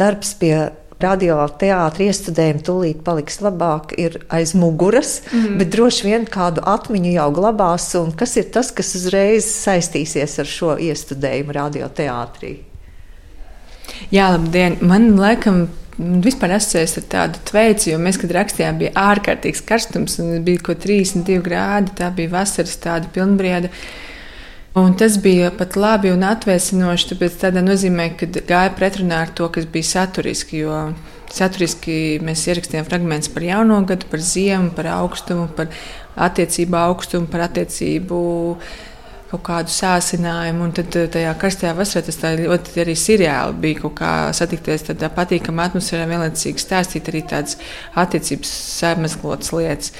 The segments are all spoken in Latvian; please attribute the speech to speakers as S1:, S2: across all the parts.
S1: darbs pie radioteātris iestudējumi tūlīt paliks labāk, ir aiz muguras, mm. bet droši vien kādu atmiņu jau glabās. Kas ir tas, kas uzreiz saistīsies ar šo iestudējumu radioteātrī?
S2: Jā, labdien! Man laikam vispār asociējas ar tādu tveicu, jo mēs, kad rakstījām, bija ārkārtīgs karstums un bija kaut 32 grādi. Tā bija vasaras tāda pilnbrieda. Un tas bija pat labi un atvēsinoši, tāpēc tādā nozīmē, ka gāja pretrunā ar to, kas bija saturiski. Jo saturiski mēs ierakstījām fragmentus par jauno gadu, par ziemu, par augstumu, par attiecību augstumu, par attiecību kaut kādu sāsinājumu. Un tad tajā karstajā vasarā tas ļoti arī seriāli bija kaut kā satikties tādā patīkamā atmosfērā, vienlaicīgi stāstīt arī tādas attiecības samazglotas lietas.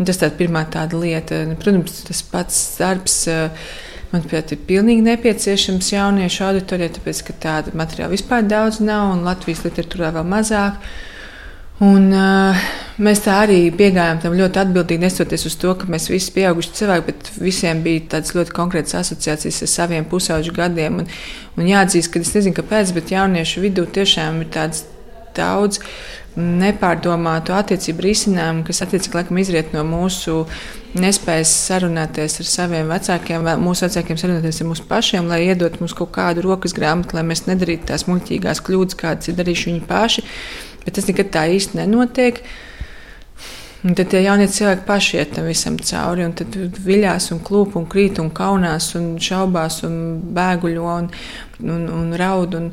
S2: Un tas tāds pirmā tāda lieta. Protams, tas pats darbs. Uh, Manuprāt, ir pilnīgi nepieciešams jauniešu auditorijai, tāpēc ka tāda materiāla vispār daudz nav un Latvijas literatūrā vēl mazāk. Un, uh, mēs tā arī piegājām tam ļoti atbildīgi, nesoties uz to, ka mēs visi pieauguši cilvēki, bet visiem bija tādas ļoti konkrētas asociācijas ar saviem pusauģu gadiem. Un, un jāatzīst, ka es nezinu, kāpēc, bet jauniešu vidū tiešām ir tāds daudz nepārdomātu attiecību risinājumu, kas attiecīgi laikam izriet no mūsu nespējas sarunāties ar saviem vecākiem, mūsu vecākiem sarunāties ar mums pašiem, lai iedot mums kaut kādu rokas grāmatu, lai mēs nedarītu tās muļķīgās kļūdas, kādas ir darījuši viņi paši. Bet tas nekad tā īsti nenotiek. Un tad tie jaunie cilvēki paši iet tam visam cauri, un tad viļās, un klūp, un krīt, un kaunās, un šaubās, un bēguļo, un, un, un raud, un,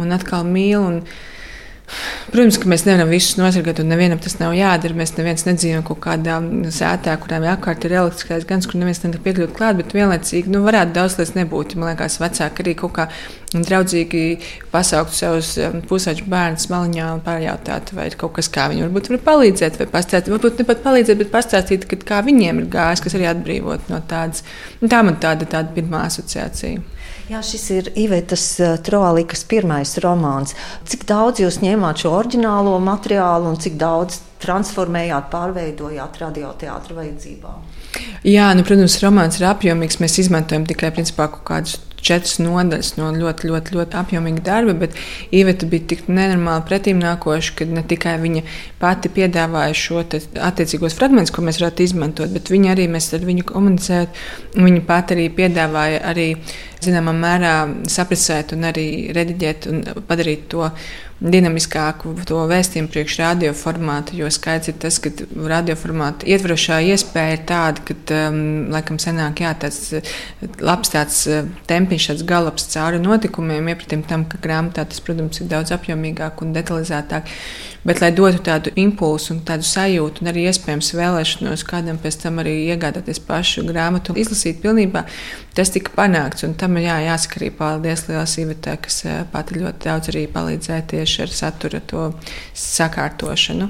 S2: un atkal mīl. Un, Protams, ka mēs nevaram visus nosargāt, un nevienam tas nav jādara. Mēs neviens nedzīvojam kaut kādā sētā, kurām apkārt ir elektriskais gans, kur neviens nevar piekļūt klāt, bet vienlaicīgi nu, varētu daudz lietas nebūt. Man liekas, vecāki arī kaut kā draudzīgi pasaukt savus um, pusauģu bērnus maliņā un pajautāt, vai ir kaut kas, kā viņi varbūt var palīdzēt, vai pastāstīt, varbūt ne pat palīdzēt, bet pastāstīt, kā viņiem ir gājis, kas arī atbrīvot no tādas. Tā man tāda, tāda pirmā asociācija.
S1: Jā, šis ir Ivetas eh, Troalikas pirmais romāns. Cik daudz jūs ņēmāt šo oriģinālo materiālu un cik daudz transformējāt, pārveidojāt radioteātra vajadzībām?
S2: Jā, nu, protams, romāns ir apjomīgs. Mēs izmantojam tikai principā, kaut kādus četras nodaļas no ļoti, ļoti, ļoti apjomīga darba, bet Iveta bija tik nenormāli pretīm nākoša, ka ne tikai viņa pati piedāvāja šo attiecīgos fragmentus, ko mēs varētu izmantot, bet viņa arī mēs ar viņu komunicējām. Viņa pati arī piedāvāja arī zināmā mērā saprast un arī rediģēt un padarīt to dinamiskāku to vēstījumu priekš radioformātu. Jo skaidrs ir tas, ka radioformāta ietverošā iespēja ir tāda, ka, um, laikam, senāk jā, tāds uh, labs tāds uh, tempiņš, tāds galops cauri notikumiem, iepratim tam, ka grāmatā tas, protams, ir daudz apjomīgāk un detalizētāk. Bet, lai dotu tādu impulsu un tādu sajūtu, un arī iespējams vēlēšanos kādam pēc tam arī iegādāties pašu grāmatu un izlasīt pilnībā, tas tika panākts. Un tam jā, jāsaka arī paldies Lielas Ivetē, kas eh, pati ļoti daudz arī palīdzēja tieši ar satura to sakārtošanu.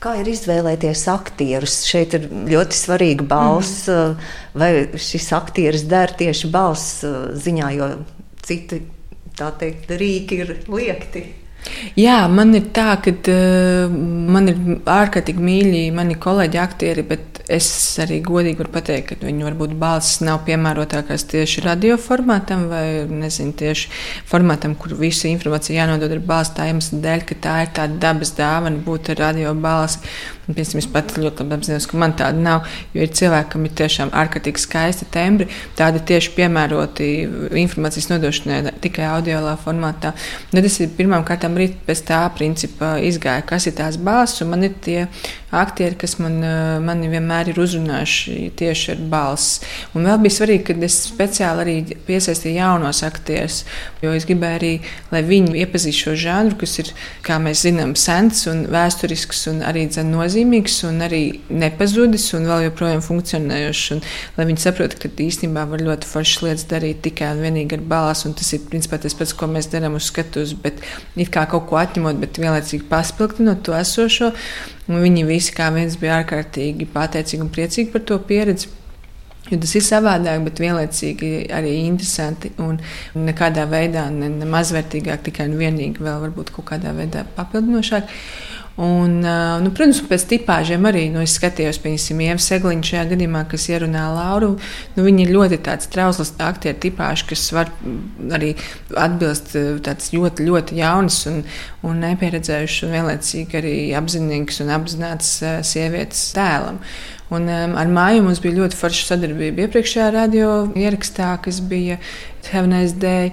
S1: Kā ir izvēlēties aktierus? Šeit ir ļoti svarīga balss. Mm. Vai šis aktieris der tieši balss eh, ziņā, jo citi teikt, rīki ir liekti?
S2: Jā, man ir tā, ka uh, man ir ārkārtīgi mīļi mani kolēģi, aktieri, bet es arī godīgi varu pateikt, ka viņu varbūt balss nav piemērotākās tieši radio formātam vai nezinu, tieši formātam, kur visu informāciju jānodod ar balss tā iemesla dēļ, ka tā ir tāda dabas dāvana būt ar radio balsi. Piemēram, es pat ļoti labi apzinos, ka man tāda nav, jo ir cilvēki, kam ir tiešām ārkārtīgi skaisti tembri, tādi tieši piemēroti informācijas nodošanai tikai audio formātā. Tad es pirmām kārtām arī pēc tā principa izgāju, kas ir tās balss, un man ir tie aktieri, kas man, mani vienmēr ir uzrunājuši tieši ar balss. Un vēl bija svarīgi, ka es speciāli arī piesaistīju jaunos aktierus, jo es gribēju arī, lai viņi iepazīst šo žanru, kas ir, kā mēs zinām, sens un vēsturisks un arī nozīmīgs nozīmīgs un arī nepazudis un vēl joprojām funkcionējošs. Un, lai viņi saprotu, ka īstenībā var ļoti foršas lietas darīt tikai un vienīgi ar balss, un tas ir principā tas pats, ko mēs darām uz skatuves, bet it kā kaut ko atņemot, bet vienlaicīgi paspildinot to esošo. Un viņi visi kā viens bija ārkārtīgi pateicīgi un priecīgi par to pieredzi. Jo tas ir savādāk, bet vienlaicīgi arī interesanti un nekādā veidā ne, ne mazvērtīgāk, tikai un vienīgi vēl varbūt kaut kādā veidā papildinošāk. Un, nu, protams, pēc tipāžiem arī nu, es skatījos, piemēram, Ieva Segliņa šajā gadījumā, kas ierunā Lauru. Nu, viņa ir ļoti tāds trausls aktieru tipāžs, kas var arī atbilst tāds ļoti, ļoti jauns un, un nepieredzējušs un vienlaicīgi arī apzinīgs un apzināts sievietes tēlam. Un, um, ar māju mums bija ļoti forša sadarbība iepriekšējā radio ierakstā, kas bija Heaven's Day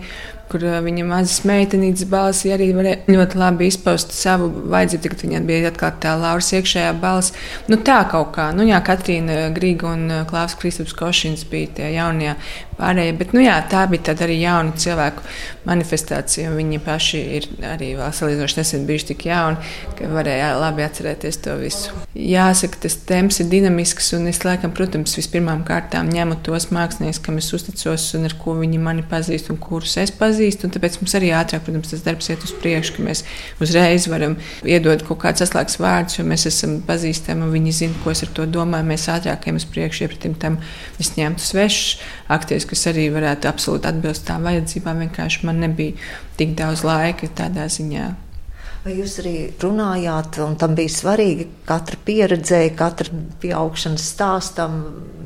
S2: kur viņa mazas meitenītes balsi arī varēja ļoti labi izpaust savu vajadzību. Tagad viņai bija atkal tā Lauras iekšējā balss. Nu, tā kaut kā, nu jā, Katrīna Grīga un Klāvs Kristaps Košins bija tie jaunie pārējie. Bet, nu jā, tā bija tāda arī jauna cilvēku manifestācija, viņi paši ir arī vēl salīdzinoši nesen bijuši tik jauni, ka varēja labi atcerēties to visu. Jāsaka, tas temps ir dinamisks, un es laikam, protams, vispirmām kārtām ņemu tos māksliniekus, kam es uzticos un ar ko viņi mani pazīst un kurus es pazīstu pazīst. Tāpēc mums arī ātrāk, protams, tas darbs iet uz priekšu, ka mēs uzreiz varam iedot kaut kādus atslēgas vārdus, jo mēs esam pazīstami un viņi zina, ko es ar to domāju. Mēs ātrāk ejam uz priekšu, iepratim tam es ņemtu svešus aktierus, kas arī varētu absolūti atbilst tām vajadzībām. Vienkārši man nebija tik daudz laika tādā ziņā.
S1: Vai jūs arī runājāt, un tam bija svarīgi katra pieredze, katra pieaugšanas stāstam,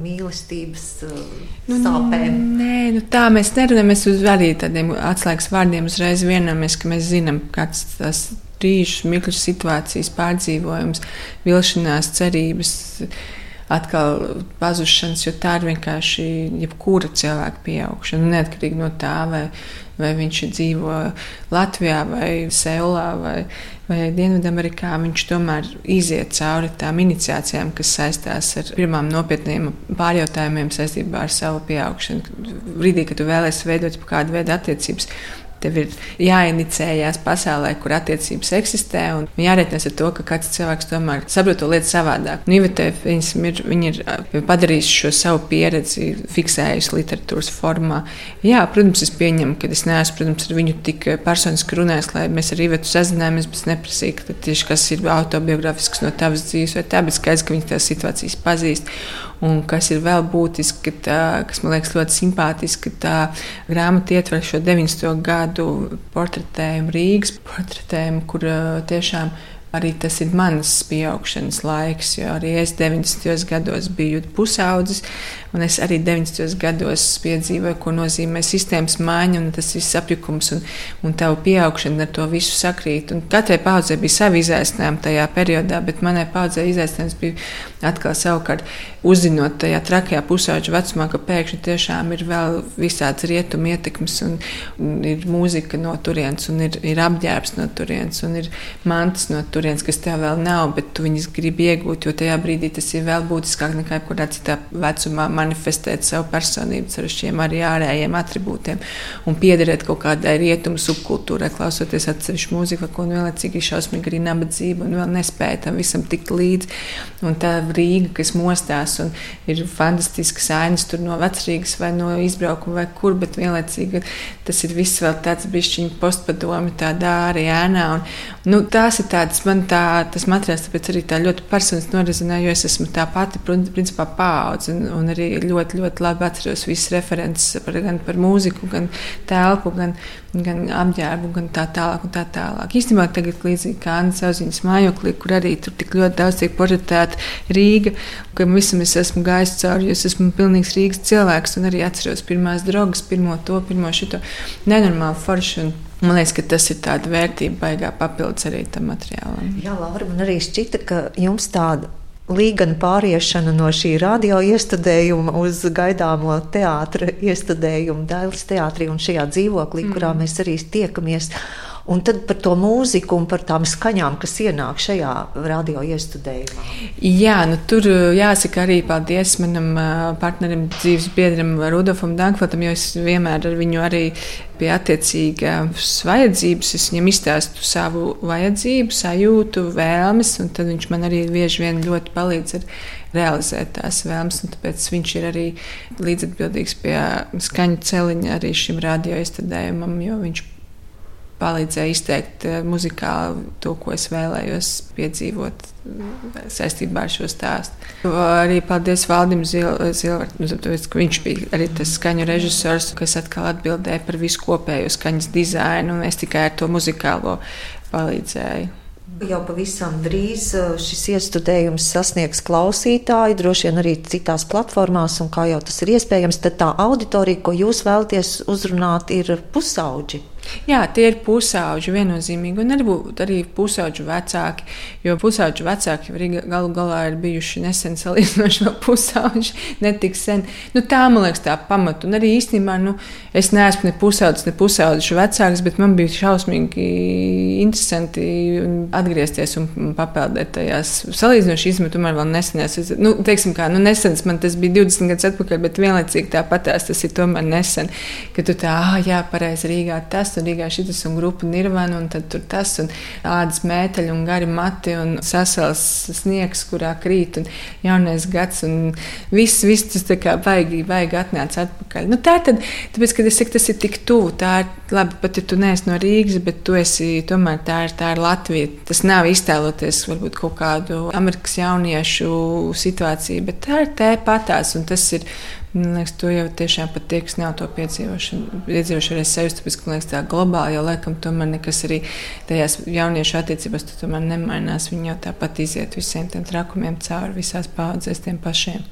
S1: mīlestības uh, nu, sāpēm?
S2: Nē, nu tā mēs nerunājam. Mēs uz arī tādiem atslēgas vārdiem uzreiz vienamies, ka mēs zinām, kāds tas brīžs, mirkļu situācijas pārdzīvojums, vilšanās, cerības atkal pazušanas, jo tā ir vienkārši jebkura cilvēka pieaugšana, neatkarīgi no tā, vai vai viņš dzīvo Latvijā, vai Seulā, vai, vai Dienvidamerikā, viņš tomēr iziet cauri tām iniciācijām, kas saistās ar pirmām nopietniem pārjautājumiem saistībā ar savu pieaugšanu. Brīdī, kad tu vēlēsies veidot kādu veidu attiecības, Tev ir jāinicējās pasaulē, kur attiecības eksistē, un jārēķinās ar to, ka katrs cilvēks tomēr saprot to lietu savādāk. Nu, Ivetē, ir, viņi ir padarījuši šo savu pieredzi, fiksējusi literatūras formā. Jā, protams, es pieņemu, ka es neesmu protams, ar viņu tik personiski runājis, lai mēs ar Ivetu sazinājāmies, bet es neprasīju, ka tieši kas ir autobiogrāfisks no tavas dzīves, vai tā, bet skaidrs, ka viņi tās situācijas pazīst. Un kas ir vēl būtiski, tā, kas man liekas ļoti simpātiski, tā grāmata ietver šo 90. gadu portretējumu Rīgas portretējumu, kur tiešām arī tas ir mans pieaugšanas laiks, jo arī es 90. gados biju pusaudzis, un es arī 90. gados piedzīvoju, ko nozīmē sistēmas maiņa un tas viss apjukums un, un tavu pieaugšana ar to visu sakrīt. Un katrai paudzei bija savi izaicinājumi tajā periodā, bet manai paudzei izaicinājums bija atkal savukārt uzzinot tajā trakajā pusauģa vecumā, ka pēkšņi tiešām ir vēl visāds rietumu ietekmes un, un ir mūzika no turienes un ir, ir apģērbs no turienes un ir mantas no turienes turienes, kas tev vēl nav, bet tu viņus gribi iegūt, jo tajā brīdī tas ir vēl būtiskāk nekā jebkurā citā vecumā manifestēt savu personību ar šiem arī ārējiem attribūtiem un piederēt kaut kādai rietumu subkultūrai, klausoties atsevišķu mūziku, ko vienlaicīgi ir šausmīgi arī nabadzība un vēl nespēja tam visam tikt līdzi. Un tā Rīga, kas mostās un ir fantastisks ainas tur no vecrīgas vai no izbraukuma vai kur, bet vienlaicīgi tas ir viss vēl tāds bišķiņu postpadomi tādā arī ēnā. Un, nu, tās ir tādas man tā, tas materiāls arī tā ļoti personiski norizināja, jo es esmu tā pati, principā, paudze, un, un arī ļoti, ļoti labi atceros visas references par, gan par mūziku, gan telpu, gan, gan apģērbu, gan tā tālāk, tā tālāk. Īstenībā tagad līdzīgi kā Anna Sauziņas mājoklī, kur arī tur tik ļoti daudz tiek portretēta Rīga, ka visam es esmu gājis cauri, jo es esmu pilnīgs Rīgas cilvēks, un arī atceros pirmās drogas, pirmo to, pirmo šito nenormālu foršu. Man liekas, ka tas ir tāds vērtība, baigā papildus arī tam materiālam.
S1: Jā, Laura, man arī šķita, ka jums tāda līgana pāriešana no šī radio iestudējuma uz gaidāmo teātra iestudējumu Dailas teātrī un šajā dzīvoklī, mm. kurā mēs arī tiekamies. Un tad par to mūziku un par tām skaņām, kas ienāk šajā radio iestudējumā.
S2: Jā, nu tur jāsaka arī paldies manam partnerim, dzīves biedram Rudolfam Dankfotam, jo es vienmēr ar viņu arī pie attiecīgās vajadzības, es viņam izstāstu savu vajadzību, sajūtu, vēlmes, un tad viņš man arī bieži vien ļoti palīdz ar realizēt tās vēlmes. Tāpēc viņš ir arī līdzatbildīgs pie skaņu celiņa arī šim radio izstādējumam, jo viņš palīdzēja izteikt eh, muzikāli to, ko es vēlējos piedzīvot eh, saistībā ar šo stāstu. Arī paldies Valdim Zilvartam, ka viņš bija arī tas skaņu režisors, kas atkal atbildēja par visu kopējo skaņas dizainu, un es tikai ar to muzikālo palīdzēju.
S1: Jau pavisam drīz uh, šis iestudējums sasniegs klausītāju, droši vien arī citās platformās, un kā jau tas ir iespējams, tad tā auditorija, ko jūs vēlaties uzrunāt, ir pusauģi.
S2: Jā, tie ir pusauģi viennozīmīgi, un arī, arī pusauģu vecāki. Jo pusauģu vecāki arī galu galā ir bijuši nesen salīdzinoši vēl pusauģi, ne tik sen. Nu, tā man liekas, tā pamata. Un arī īstenībā nu, es neesmu ne pusaudzis, ne pusauģis vecāks, bet man bija šausmīgi interesanti atgriezties un papeldēt tajās salīdzinoši izmetumā vēl nesenās. Nu, teiksim, kā, nu, nesens man tas bija 20 gadus atpakaļ, bet vienlaicīgi tāpatās tas ir tomēr nesen, ka tu tā, ah, jā, pareizi Rīgā tas un Rīgā šis un grupa Nirvana un tad tur tas un ādas mēteļi un gari mati un sasals sniegs, kurā krīt un jaunais gads un viss, viss tas tā kā baigi, baigi atnāca atpakaļ. Nu, tā tad, tāpēc, kad es saku, tas ir tik tuvu, tā ir labi, pat ja tu neesi no Rīgas, bet tu esi tomēr tā ir, tā ir Latvija. Tas nav iztēloties varbūt kaut kādu Amerikas jauniešu situāciju, bet tā ir tē patās un tas ir Man liekas, to jau tiešām pat tie, kas nav to piedzīvojuši, piedzīvojuši arī sevis, tāpēc, ka liekas, tā globāli jau laikam tomēr nekas arī tajās jauniešu attiecībās tomēr nemainās. Viņi jau tāpat iziet visiem tiem trakumiem cauri visās paudzēs tiem pašiem.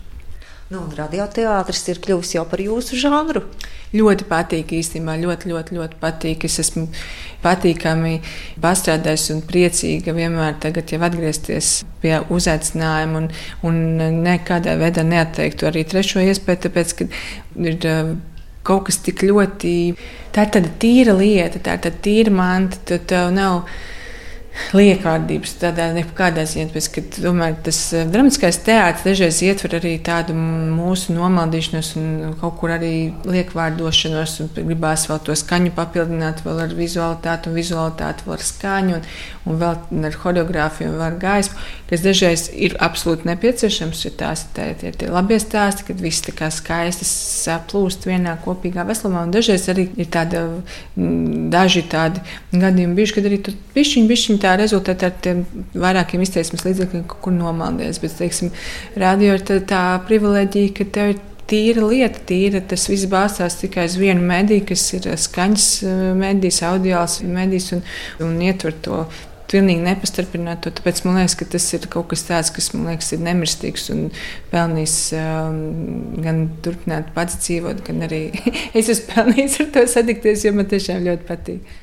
S1: Nu, radioteātris ir kļuvis jau par jūsu žanru.
S2: Ļoti patīk īstenībā, ļoti, ļoti, ļoti patīk. Es esmu patīkami pastrādājis un priecīga vienmēr tagad jau atgriezties pie uzaicinājuma un, un nekādā veidā neatteiktu arī trešo iespēju, tāpēc, ka ir uh, kaut kas tik ļoti, tā ir tāda tīra lieta, tā ir tāda tīra manta, tad tev nav liekārdības tādā nekādā ziņā, tāpēc, ka tomēr tas eh, dramatiskais teātris dažreiz ietver arī tādu mūsu nomaldīšanos un kaut kur arī liekvārdošanos, un gribās vēl to skaņu papildināt vēl ar vizualitāti un vizualitāti vēl ar skaņu un, un vēl ar horeogrāfiju un vēl ar gaismu, kas dažreiz ir absolūti nepieciešams, ja tās ir tie, labie stāsti, kad viss tā kā skaisti saplūst vienā kopīgā veselumā, un dažreiz arī ir tāda, daži tādi gadījumi bijuši, kad arī tu bišķiņ, bišķiņ tā rezultātā ar tiem vairākiem izteiksmes līdzekļiem kur nomaldies. Bet, teiksim, radio ir tā, tā privileģija, ka tev ir tīra lieta, tīra. Tas viss bāzās tikai uz vienu mediju, kas ir skaņas eh, medijs, audiāls medijs un, un ietver to. Pilnīgi nepastarpināt to. Tāpēc man liekas, ka tas ir kaut kas tāds, kas man liekas, ir nemirstīgs un pelnījis um, gan turpināt pats dzīvot, gan arī es esmu pelnījis ar to sadikties, jo man tiešām ļoti patīk.